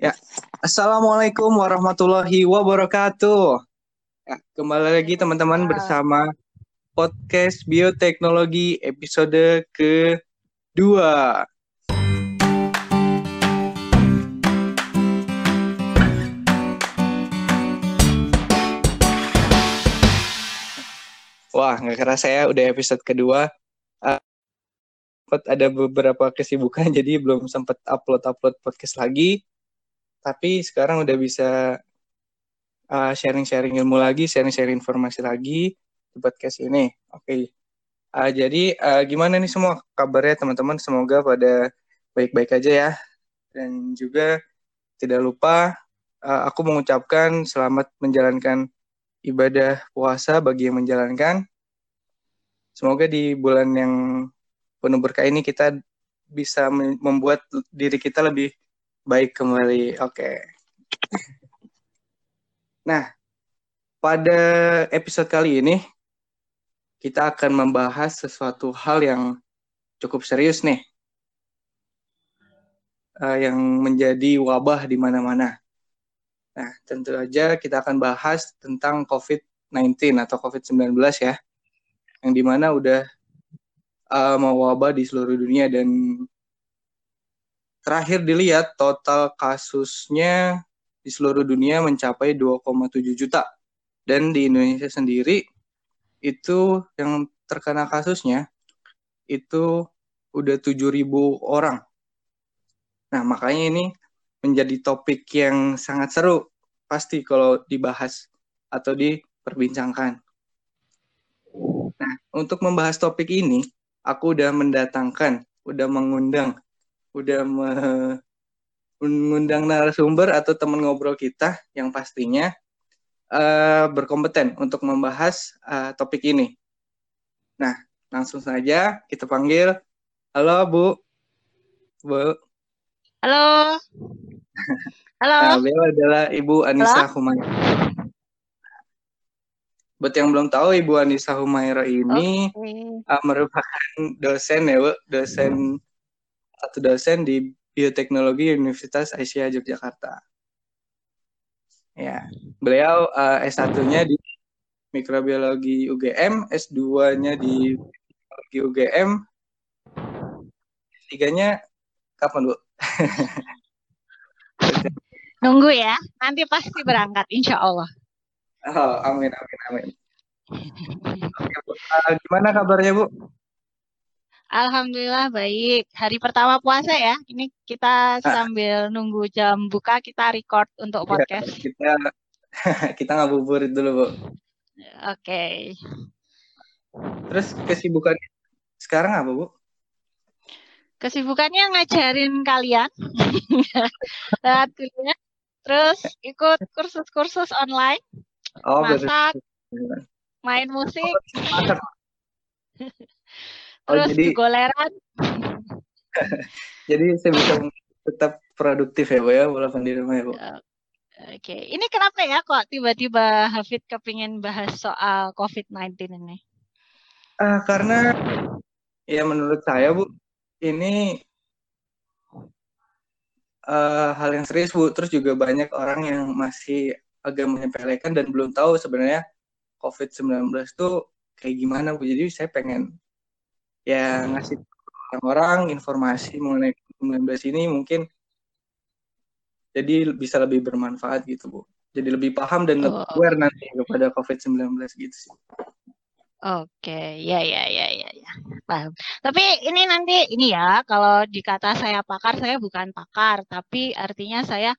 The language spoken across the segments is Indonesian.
Ya, Assalamualaikum warahmatullahi wabarakatuh. Ya, kembali lagi teman-teman bersama podcast bioteknologi episode kedua. Wah, nggak kerasa ya udah episode kedua. Uh, ada beberapa kesibukan jadi belum sempat upload-upload podcast lagi. Tapi sekarang udah bisa uh, sharing-sharing ilmu lagi, sharing-sharing informasi lagi di podcast ini. Oke. Okay. Uh, jadi uh, gimana nih semua kabarnya teman-teman? Semoga pada baik-baik aja ya. Dan juga tidak lupa uh, aku mengucapkan selamat menjalankan ibadah puasa bagi yang menjalankan. Semoga di bulan yang penuh berkah ini kita bisa membuat diri kita lebih baik kembali. Oke. Nah, pada episode kali ini kita akan membahas sesuatu hal yang cukup serius nih. Uh, yang menjadi wabah di mana-mana. Nah, tentu saja kita akan bahas tentang COVID-19 atau COVID-19 ya, yang di mana udah uh, mewabah di seluruh dunia dan terakhir dilihat total kasusnya di seluruh dunia mencapai 2,7 juta dan di Indonesia sendiri itu yang terkena kasusnya itu udah 7.000 orang. Nah, makanya ini menjadi topik yang sangat seru pasti kalau dibahas atau diperbincangkan. Nah, untuk membahas topik ini, aku udah mendatangkan, udah mengundang, udah mengundang narasumber atau teman ngobrol kita yang pastinya uh, berkompeten untuk membahas uh, topik ini. Nah, langsung saja kita panggil. Halo, Bu. Bu. Halo. Halo. Nah, beliau adalah Ibu Anissa Humaira. Buat yang belum tahu, Ibu Anissa Humaira ini okay. uh, merupakan dosen ya, Bu, dosen satu dosen di Bioteknologi Universitas Asia Yogyakarta. Ya, beliau uh, S1-nya di Mikrobiologi UGM, S2-nya di Mikrobiologi UGM, S3-nya kapan, Bu? Nunggu ya, nanti pasti berangkat, insya Allah. Oh, amin, amin, amin. Oke, Bu. Uh, gimana kabarnya, Bu? Alhamdulillah baik. Hari pertama puasa ya. Ini kita ah. sambil nunggu jam buka, kita record untuk iya, podcast. Ya, kita kita ngabuburit dulu, Bu. Oke. Okay. Terus kesibukan sekarang apa, Bu? Kesibukannya ngajarin kalian kuliah, terus ikut kursus-kursus online, oh, masak, betul. main musik, oh, oh, terus jadi, goleran. jadi saya bisa tetap produktif ya, Bu ya, walaupun di rumah ya, Bu. Oke, ini kenapa ya kok tiba-tiba Hafid kepingin bahas soal COVID-19 ini? Uh, karena ya menurut saya Bu, ini uh, hal yang serius bu terus juga banyak orang yang masih agak menyepelekan dan belum tahu sebenarnya COVID-19 itu kayak gimana bu jadi saya pengen ya ngasih orang-orang informasi mengenai COVID-19 ini mungkin jadi bisa lebih bermanfaat gitu bu jadi lebih paham dan lebih oh. aware nanti kepada COVID-19 gitu sih Oke, ya ya ya ya ya. Paham. Tapi ini nanti ini ya, kalau dikata saya pakar, saya bukan pakar, tapi artinya saya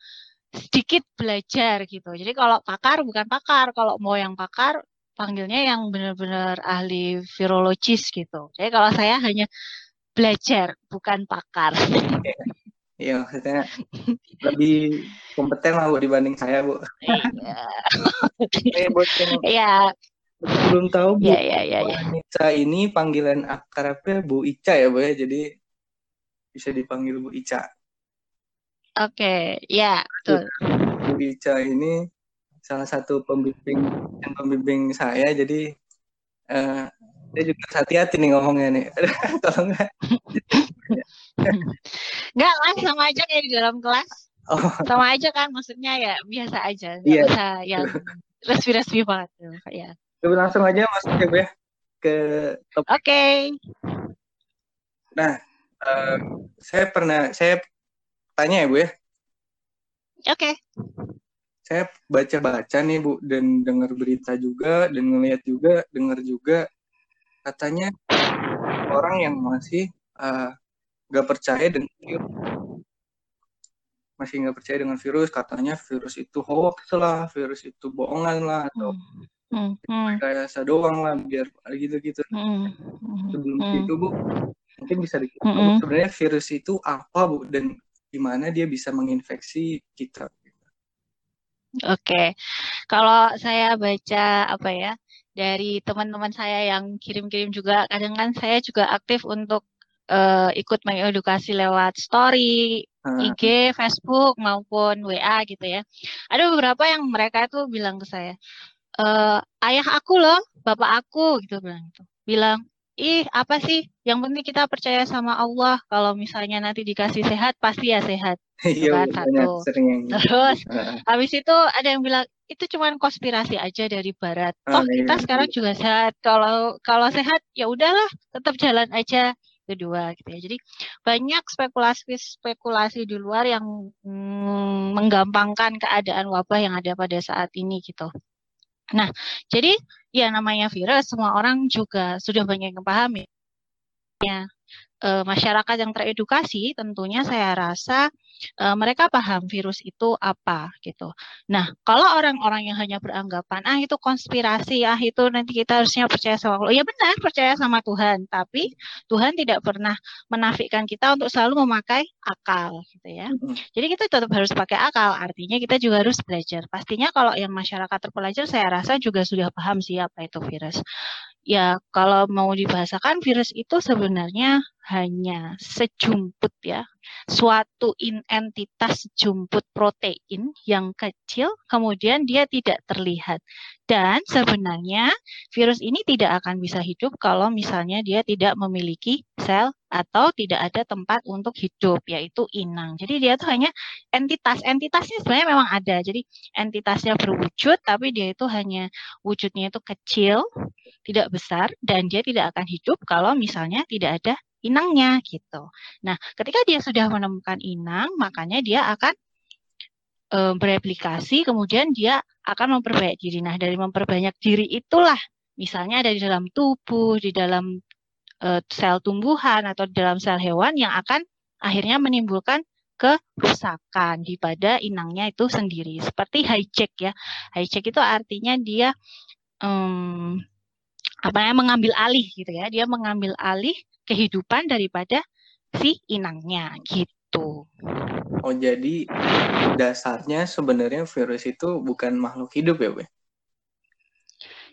sedikit belajar gitu. Jadi kalau pakar bukan pakar, kalau mau yang pakar panggilnya yang benar-benar ahli virologis gitu. Jadi kalau saya hanya belajar, bukan pakar. Iya, maksudnya lebih kompeten lah Bu dibanding saya, Bu. Iya. Iya, belum tahu Bu ya, ya, ya, ya. Ica ini panggilan akrabnya Bu Ica ya Bu ya jadi bisa dipanggil Bu Ica oke okay. ya betul Bu Ica ini salah satu pembimbing yang pembimbing saya jadi uh, dia juga hati-hati nih ngomongnya nih tolong nggak nggak langsung aja kayak di dalam kelas Oh. Sama aja kan maksudnya ya biasa aja, nggak yeah. usah yang resmi-resmi banget ya. Coba langsung aja masuk ya ya ke Oke. Okay. Nah, um, saya pernah saya tanya ya Bu ya. Oke. Okay. Saya baca-baca nih Bu dan dengar berita juga dan ngeliat juga, dengar juga katanya orang yang masih uh, gak percaya dengan virus masih nggak percaya dengan virus katanya virus itu hoax lah virus itu bohongan lah atau hmm. Hmm. kayak doang lah biar gitu gitu hmm. sebelum hmm. itu bu mungkin bisa dikatakan hmm. sebenarnya virus itu apa bu dan gimana dia bisa menginfeksi kita Oke, kalau saya baca apa ya dari teman-teman saya yang kirim-kirim juga, kadang kan saya juga aktif untuk uh, ikut mengedukasi lewat story, hmm. IG, Facebook maupun WA gitu ya. Ada beberapa yang mereka itu bilang ke saya, e, ayah aku loh, bapak aku gitu bilang itu. Bilang, ih apa sih? Yang penting kita percaya sama Allah. Kalau misalnya nanti dikasih sehat, pasti ya sehat. Gitu iya, kan, satu. Terus habis itu ada yang bilang itu cuma konspirasi aja dari Barat. Oh, oh kita iya, sekarang iya. juga sehat. Kalau kalau sehat ya udahlah, tetap jalan aja kedua gitu ya. Jadi banyak spekulasi-spekulasi di luar yang mm, menggampangkan keadaan wabah yang ada pada saat ini gitu. Nah, jadi ya namanya virus semua orang juga sudah banyak yang pahami. Ya, e, masyarakat yang teredukasi tentunya saya rasa e, mereka paham virus itu apa gitu. Nah, kalau orang-orang yang hanya beranggapan ah itu konspirasi, ah itu nanti kita harusnya percaya sama Allah. Ya benar, percaya sama Tuhan, tapi Tuhan tidak pernah menafikan kita untuk selalu memakai akal gitu ya. Jadi kita tetap harus pakai akal, artinya kita juga harus belajar. Pastinya kalau yang masyarakat terpelajar saya rasa juga sudah paham sih apa itu virus. Ya, kalau mau dibahasakan virus itu sebenarnya hanya sejumput ya, suatu entitas sejumput protein yang kecil, kemudian dia tidak terlihat. Dan sebenarnya virus ini tidak akan bisa hidup kalau misalnya dia tidak memiliki sel atau tidak ada tempat untuk hidup, yaitu inang. Jadi dia itu hanya entitas. Entitasnya sebenarnya memang ada. Jadi entitasnya berwujud, tapi dia itu hanya wujudnya itu kecil, tidak besar dan dia tidak akan hidup kalau misalnya tidak ada inangnya gitu. Nah, ketika dia sudah menemukan inang, makanya dia akan e, bereplikasi, kemudian dia akan memperbanyak diri. Nah, dari memperbanyak diri itulah misalnya ada di dalam tubuh, di dalam e, sel tumbuhan atau di dalam sel hewan yang akan akhirnya menimbulkan kerusakan di pada inangnya itu sendiri. Seperti hijack ya. Hijack itu artinya dia um, apa namanya mengambil alih gitu ya. Dia mengambil alih kehidupan daripada si inangnya gitu. Oh jadi dasarnya sebenarnya virus itu bukan makhluk hidup ya, Bu?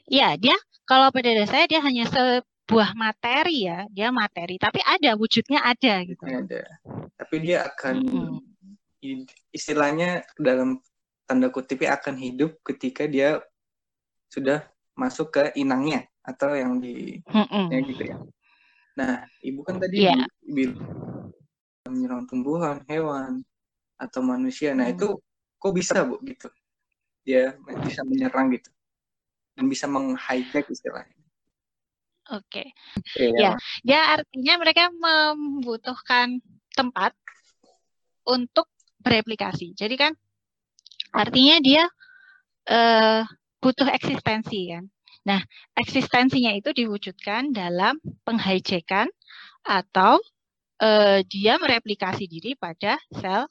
Iya, dia kalau pada dasarnya dia hanya sebuah materi ya, dia materi, tapi ada wujudnya ada gitu. Ada. Tapi dia akan hmm. istilahnya dalam tanda kutip akan hidup ketika dia sudah masuk ke inangnya atau yang di mm ya gitu ya. Nah, ibu kan tadi yeah. bilang menyerang tumbuhan, hewan atau manusia. Nah, mm. itu kok bisa bu gitu? Dia bisa menyerang gitu dan bisa menghijack istilahnya. Oke. Okay. Ya. ya, artinya mereka membutuhkan tempat untuk bereplikasi. Jadi kan artinya dia uh, butuh eksistensi kan. Nah, eksistensinya itu diwujudkan dalam penghijekan atau eh, dia mereplikasi diri pada sel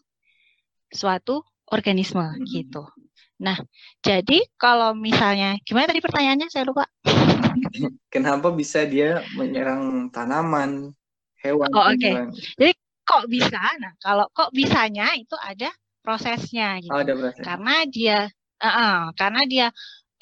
suatu organisme hmm. gitu. Nah, jadi kalau misalnya gimana tadi pertanyaannya saya lupa. Kenapa bisa dia menyerang tanaman, hewan? Oh, oke. Okay. Jadi kok bisa? Nah, kalau kok bisanya itu ada prosesnya gitu. Oh, ada proses. Karena dia uh, uh, karena dia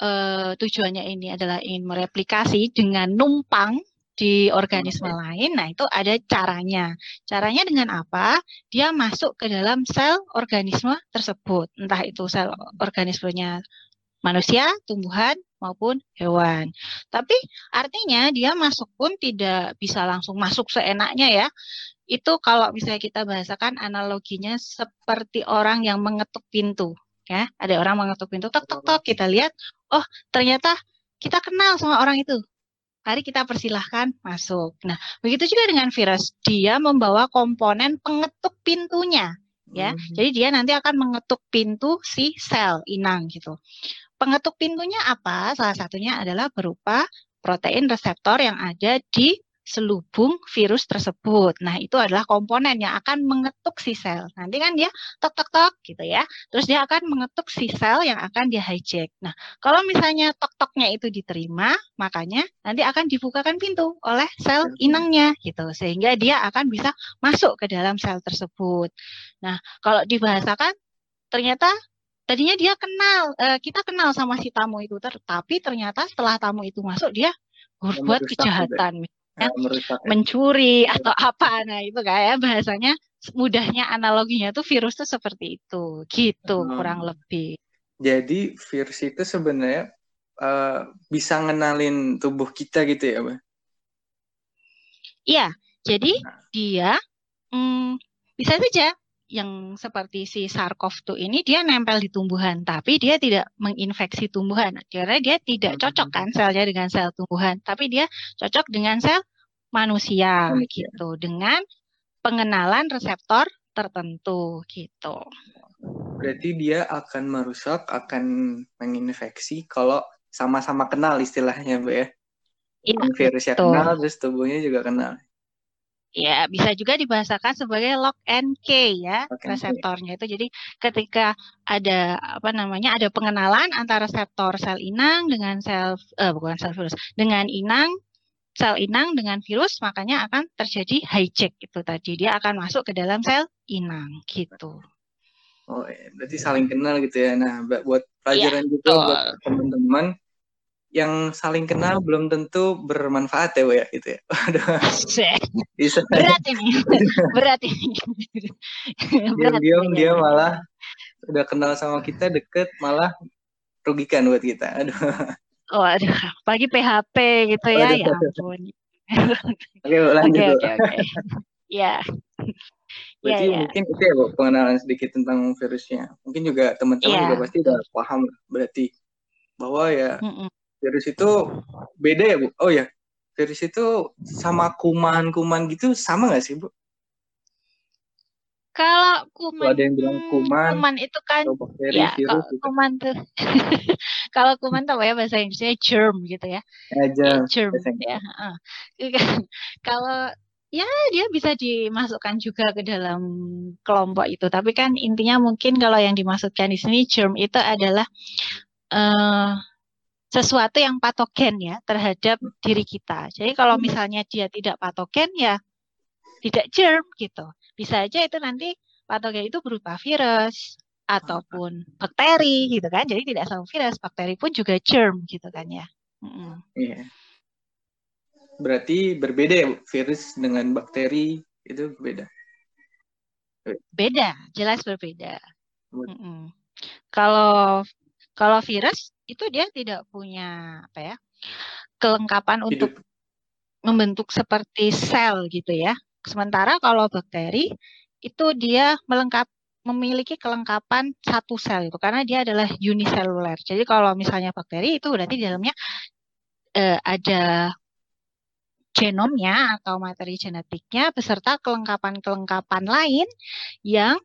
uh, tujuannya ini adalah ingin mereplikasi dengan numpang di organisme okay. lain, nah itu ada caranya. Caranya dengan apa? Dia masuk ke dalam sel organisme tersebut, entah itu sel organismenya manusia, tumbuhan, maupun hewan. Tapi artinya dia masuk pun tidak bisa langsung masuk seenaknya ya. itu kalau misalnya kita bahasakan analoginya seperti orang yang mengetuk pintu ya ada orang mengetuk pintu tok tok tok kita lihat oh ternyata kita kenal sama orang itu Mari kita persilahkan masuk. Nah, begitu juga dengan virus. Dia membawa komponen pengetuk pintunya, ya. Hmm. Jadi dia nanti akan mengetuk pintu si sel inang gitu. Pengetuk pintunya apa? Salah satunya adalah berupa protein reseptor yang ada di selubung virus tersebut. Nah, itu adalah komponen yang akan mengetuk si sel. Nanti kan dia tok tok tok gitu ya. Terus dia akan mengetuk si sel yang akan dia hijack. Nah, kalau misalnya tok toknya itu diterima, makanya nanti akan dibukakan pintu oleh sel inangnya gitu. Sehingga dia akan bisa masuk ke dalam sel tersebut. Nah, kalau dibahasakan ternyata tadinya dia kenal, eh, kita kenal sama si tamu itu, tapi ternyata setelah tamu itu masuk dia berbuat kejahatan ya, mencuri atau apa. Nah itu kayak bahasanya mudahnya analoginya tuh virus tuh seperti itu. Gitu hmm. kurang lebih. Jadi virus itu sebenarnya uh, bisa ngenalin tubuh kita gitu ya mbak? Iya. Jadi nah. dia hmm, bisa saja yang seperti si SARS-CoV-2 ini dia nempel di tumbuhan, tapi dia tidak menginfeksi tumbuhan. Karena dia tidak hmm, cocok kan selnya dengan sel tumbuhan, tapi dia cocok dengan sel manusia gitu dengan pengenalan reseptor tertentu gitu. Berarti dia akan merusak, akan menginfeksi kalau sama-sama kenal istilahnya, Bu ya. Iya, virusnya kenal, terus tubuhnya juga kenal. Ya, bisa juga dibahasakan sebagai lock and key ya lock reseptornya itu. Jadi ketika ada apa namanya ada pengenalan antara reseptor sel inang dengan sel eh, bukan sel virus dengan inang sel inang dengan virus makanya akan terjadi hijack itu tadi. Dia akan masuk ke dalam sel inang gitu. Oh, ya. berarti saling kenal gitu ya. Nah, buat pelajaran ya, juga buat teman-teman yang saling kenal belum tentu bermanfaat ya, Bu ya, gitu ya. Bisa. Berat ini. Berat ini. Diam-diam dia malah udah kenal sama kita deket malah rugikan buat kita. Aduh. Oh, aduh, pagi PHP gitu ya, ya ampun. Oke, lanjut. Oke, oke, oke. Ya. Berarti ya, ya. mungkin itu ya, Bu, pengenalan sedikit tentang virusnya. Mungkin juga teman-teman ya. juga pasti udah paham berarti bahwa ya Mm-mm virus itu beda ya bu oh ya virus itu sama kuman-kuman gitu sama nggak sih bu kalau kuman, ada yang bilang kuman, kuman itu kan bakteri, ya, virus, gitu. kuman tuh. kalau kuman tuh ya bahasa Inggrisnya germ gitu ya. Ya, germ. Ya, germ ya. kalau ya dia bisa dimasukkan juga ke dalam kelompok itu. Tapi kan intinya mungkin kalau yang dimasukkan di sini germ itu adalah uh, sesuatu yang patogen ya terhadap diri kita. Jadi kalau hmm. misalnya dia tidak patogen ya tidak germ gitu. Bisa aja itu nanti patogen itu berupa virus ataupun bakteri gitu kan. Jadi tidak selalu virus, bakteri pun juga germ gitu kan ya. Iya. Berarti berbeda ya virus dengan bakteri itu berbeda. Beda, jelas berbeda. Mm -mm. Kalau kalau virus itu dia tidak punya apa ya kelengkapan Hidup. untuk membentuk seperti sel gitu ya. Sementara kalau bakteri itu dia melengkap memiliki kelengkapan satu sel itu karena dia adalah uniseluler. Jadi kalau misalnya bakteri itu berarti di dalamnya eh, ada genomnya atau materi genetiknya beserta kelengkapan-kelengkapan lain yang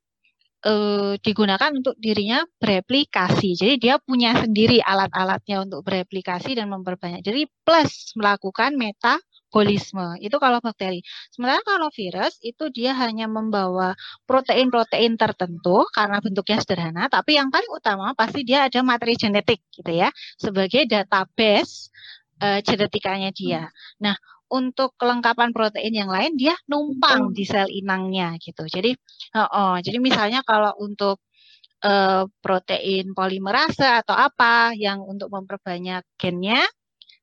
uh, digunakan untuk dirinya bereplikasi. Jadi dia punya sendiri alat-alatnya untuk bereplikasi dan memperbanyak. Jadi plus melakukan metabolisme. Itu kalau bakteri. Sementara kalau virus itu dia hanya membawa protein-protein tertentu karena bentuknya sederhana, tapi yang paling utama pasti dia ada materi genetik gitu ya sebagai database uh, genetikanya dia. Nah, untuk kelengkapan protein yang lain dia numpang di sel inangnya gitu. Jadi oh, oh jadi misalnya kalau untuk uh, protein polimerase atau apa yang untuk memperbanyak gennya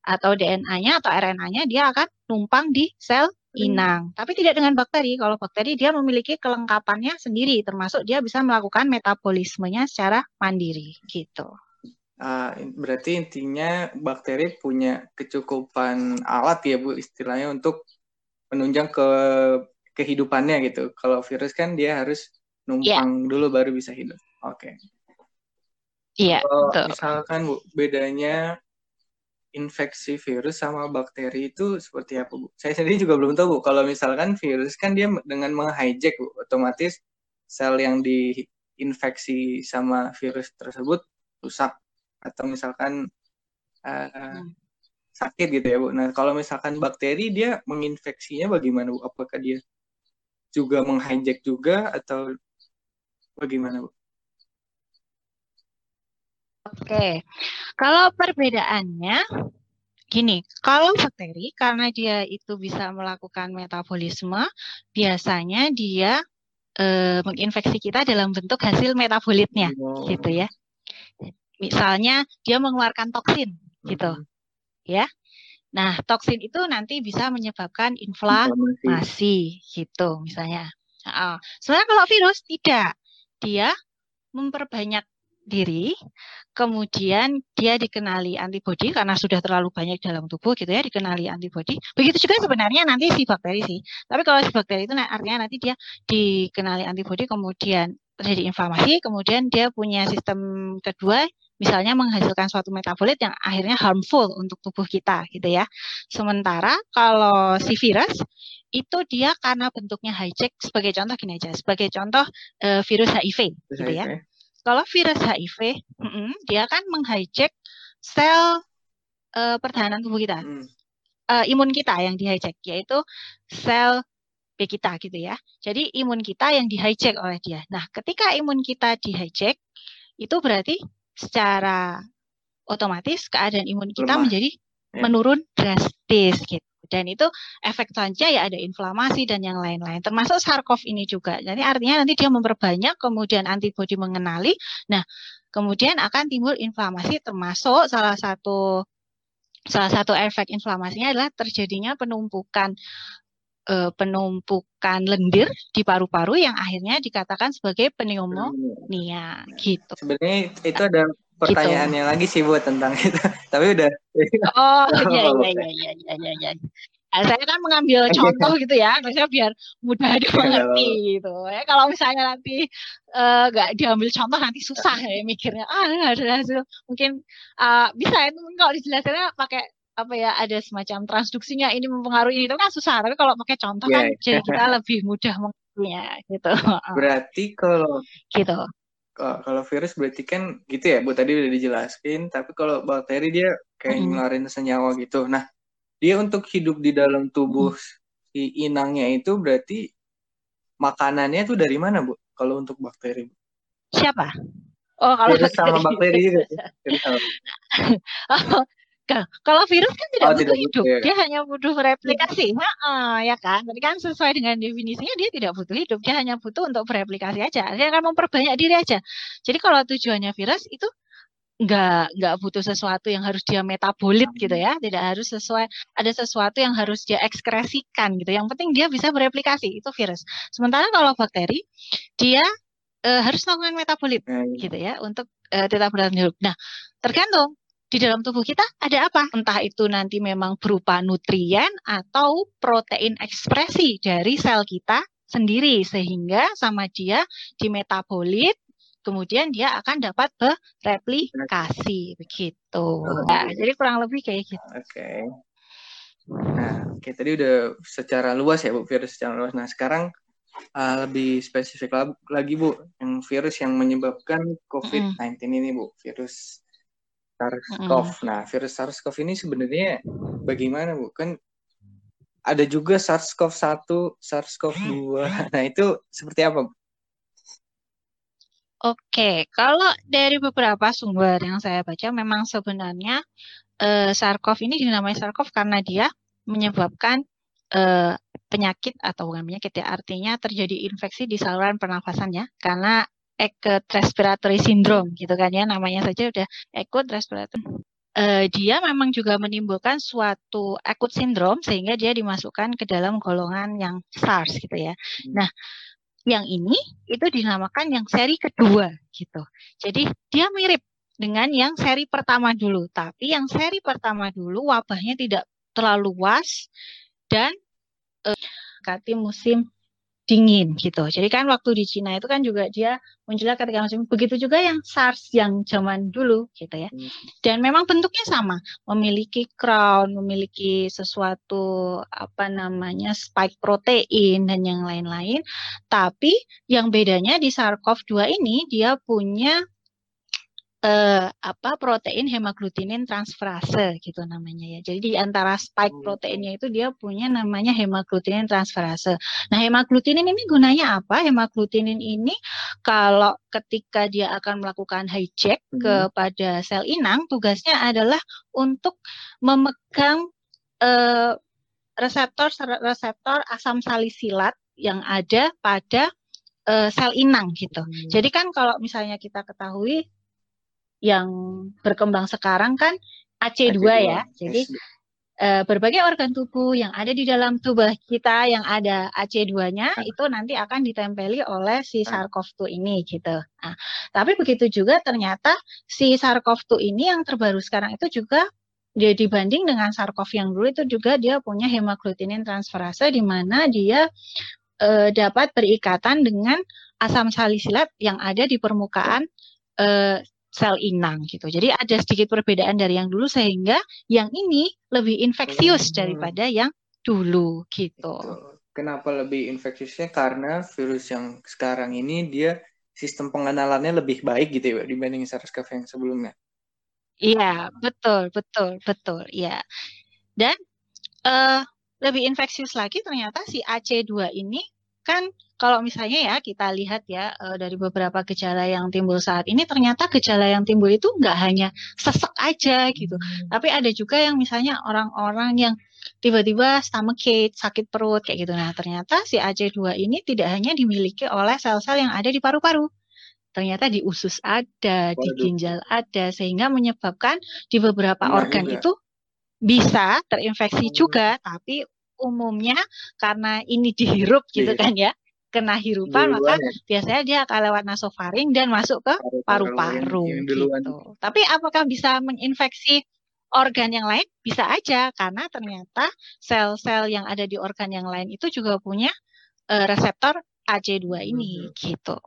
atau DNA-nya atau RNA-nya dia akan numpang di sel inang. Tapi tidak dengan bakteri. Kalau bakteri dia memiliki kelengkapannya sendiri termasuk dia bisa melakukan metabolismenya secara mandiri gitu. Uh, berarti intinya bakteri punya kecukupan alat ya Bu istilahnya untuk menunjang ke kehidupannya gitu. Kalau virus kan dia harus numpang yeah. dulu baru bisa hidup. Oke. Okay. Iya. Kalau misalkan Bu, bedanya infeksi virus sama bakteri itu seperti apa Bu? Saya sendiri juga belum tahu Bu. Kalau misalkan virus kan dia dengan menghijack Bu, otomatis sel yang diinfeksi sama virus tersebut rusak atau misalkan uh, sakit gitu ya Bu. Nah kalau misalkan bakteri dia menginfeksinya bagaimana Bu? Apakah dia juga menghijack juga atau bagaimana Bu? Oke, kalau perbedaannya gini, kalau bakteri karena dia itu bisa melakukan metabolisme, biasanya dia e, menginfeksi kita dalam bentuk hasil metabolitnya, oh. gitu ya. Misalnya dia mengeluarkan toksin, gitu, ya. Nah, toksin itu nanti bisa menyebabkan inflamasi, inflamasi gitu, misalnya. Nah, sebenarnya kalau virus tidak, dia memperbanyak diri, kemudian dia dikenali antibodi karena sudah terlalu banyak dalam tubuh gitu ya, dikenali antibodi. Begitu juga sebenarnya nanti si bakteri sih. Tapi kalau si bakteri itu artinya nanti dia dikenali antibodi kemudian terjadi inflamasi, kemudian dia punya sistem kedua misalnya menghasilkan suatu metabolit yang akhirnya harmful untuk tubuh kita gitu ya. Sementara kalau si virus itu dia karena bentuknya hijack sebagai contoh gini aja, sebagai contoh uh, virus HIV gitu ya. Kalau virus HIV, mm -mm, dia kan menghijack sel uh, pertahanan tubuh kita, mm. uh, imun kita yang dihijack, yaitu sel B kita gitu ya. Jadi imun kita yang dihijack oleh dia. Nah, ketika imun kita dihijack, itu berarti secara otomatis keadaan imun kita Lemah. menjadi ya. menurun drastis gitu dan itu efek selanjutnya ya ada inflamasi dan yang lain-lain termasuk sarkov ini juga jadi artinya nanti dia memperbanyak kemudian antibodi mengenali nah kemudian akan timbul inflamasi termasuk salah satu salah satu efek inflamasinya adalah terjadinya penumpukan eh, penumpukan lendir di paru-paru yang akhirnya dikatakan sebagai pneumonia gitu. Sebenarnya itu ada pertanyaannya gitu. lagi sih buat tentang itu. Tapi udah. Oh iya iya iya iya iya iya. iya. Nah, saya kan mengambil contoh gitu ya, maksudnya biar mudah dimengerti gitu. Ya kalau misalnya nanti eh, nggak uh, diambil contoh nanti susah ya mikirnya. Ah ada hasil mungkin uh, bisa itu kalau dijelaskannya pakai apa ya ada semacam transduksinya ini mempengaruhi itu kan susah tapi kalau pakai contoh yeah. kan iya. jadi kita lebih mudah mengertinya gitu berarti kalau gitu kalau virus berarti kan gitu ya, Bu tadi udah dijelaskan, tapi kalau bakteri dia kayak mm. ngeluarin senyawa gitu. Nah, dia untuk hidup di dalam tubuh mm. si inangnya itu berarti makanannya tuh dari mana, Bu? Kalau untuk bakteri. Siapa? Oh, kalau virus sama bakteri juga. oh, kalau virus kan tidak oh, butuh tidak hidup, butuh, ya. dia hanya butuh replikasi, nah, ya kan? Tadi kan sesuai dengan definisinya dia tidak butuh hidup, dia hanya butuh untuk bereplikasi aja. Dia akan memperbanyak diri aja. Jadi kalau tujuannya virus itu nggak nggak butuh sesuatu yang harus dia metabolit gitu ya, tidak harus sesuai ada sesuatu yang harus dia ekskresikan gitu. Yang penting dia bisa bereplikasi itu virus. Sementara kalau bakteri dia e, harus melakukan metabolit nah, iya. gitu ya untuk e, tetap bertahan hidup. Nah tergantung di dalam tubuh kita ada apa? Entah itu nanti memang berupa nutrien atau protein ekspresi dari sel kita sendiri sehingga sama dia di metabolit kemudian dia akan dapat bereplikasi begitu. Nah, jadi kurang lebih kayak gitu. Oke. Okay. Nah, oke okay, tadi udah secara luas ya Bu virus secara luas. Nah, sekarang uh, lebih spesifik lagi Bu, yang virus yang menyebabkan COVID-19 mm. ini Bu, virus SARS-CoV. Mm. Nah, virus SARS-CoV ini sebenarnya bagaimana, Bu? Kan ada juga SARS-CoV-1, SARS-CoV-2. Nah, itu seperti apa, Bu? Oke, kalau dari beberapa sumber yang saya baca, memang sebenarnya eh, SARS-CoV ini dinamai SARS-CoV karena dia menyebabkan eh, penyakit atau bukan penyakit ya, artinya terjadi infeksi di saluran pernafasannya karena acute respiratory syndrome gitu kan ya namanya saja udah acute respiratory uh, dia memang juga menimbulkan suatu acute syndrome sehingga dia dimasukkan ke dalam golongan yang SARS gitu ya. Hmm. Nah, yang ini itu dinamakan yang seri kedua gitu. Jadi dia mirip dengan yang seri pertama dulu, tapi yang seri pertama dulu wabahnya tidak terlalu luas dan uh, musim dingin gitu. Jadi kan waktu di Cina itu kan juga dia munculnya ketika musim begitu juga yang SARS yang zaman dulu gitu ya. Hmm. Dan memang bentuknya sama, memiliki crown, memiliki sesuatu apa namanya spike protein dan yang lain-lain. Tapi yang bedanya di SARS-CoV-2 ini dia punya eh, apa protein hemaglutinin transferase gitu namanya ya. Jadi di antara spike hmm. proteinnya itu dia punya namanya hemaglutinin transferase. Nah, hemaglutinin ini gunanya apa? Hemaglutinin ini kalau ketika dia akan melakukan hijack hmm. kepada sel inang, tugasnya adalah untuk memegang eh, reseptor reseptor asam salisilat yang ada pada uh, sel inang gitu. Hmm. Jadi kan kalau misalnya kita ketahui yang berkembang sekarang kan AC2, AC2 ya. Jadi uh, berbagai organ tubuh yang ada di dalam tubuh kita yang ada AC2-nya ah. itu nanti akan ditempeli oleh si ah. SARS-CoV-2 ini gitu. Nah, tapi begitu juga ternyata si SARS-CoV-2 ini yang terbaru sekarang itu juga dia dibanding dengan SARS-CoV yang dulu itu juga dia punya hemaglutinin transferase di mana dia uh, dapat berikatan dengan asam salisilat yang ada di permukaan uh, sel inang gitu. Jadi ada sedikit perbedaan dari yang dulu sehingga yang ini lebih infeksius hmm. daripada yang dulu gitu. Kenapa lebih infeksiusnya? Karena virus yang sekarang ini dia sistem pengenalannya lebih baik gitu ya dibanding SARS-CoV yang sebelumnya. Iya, betul, betul, betul, ya. Dan uh, lebih infeksius lagi ternyata si AC2 ini kan kalau misalnya ya kita lihat ya uh, dari beberapa gejala yang timbul saat ini ternyata gejala yang timbul itu nggak hanya sesek aja gitu, hmm. tapi ada juga yang misalnya orang-orang yang tiba-tiba stomachache, sakit perut kayak gitu. Nah, ternyata si AC2 ini tidak hanya dimiliki oleh sel-sel yang ada di paru-paru. Ternyata di usus ada, Waduh. di ginjal ada sehingga menyebabkan di beberapa nah, organ juga. itu bisa terinfeksi oh. juga, tapi umumnya karena ini dihirup gitu iya. kan ya kena hirupan maka ya. biasanya dia akan lewat nasofaring dan masuk ke paru-paru gitu. Tapi apakah bisa menginfeksi organ yang lain? Bisa aja karena ternyata sel-sel yang ada di organ yang lain itu juga punya uh, reseptor AC2 ini hmm. gitu.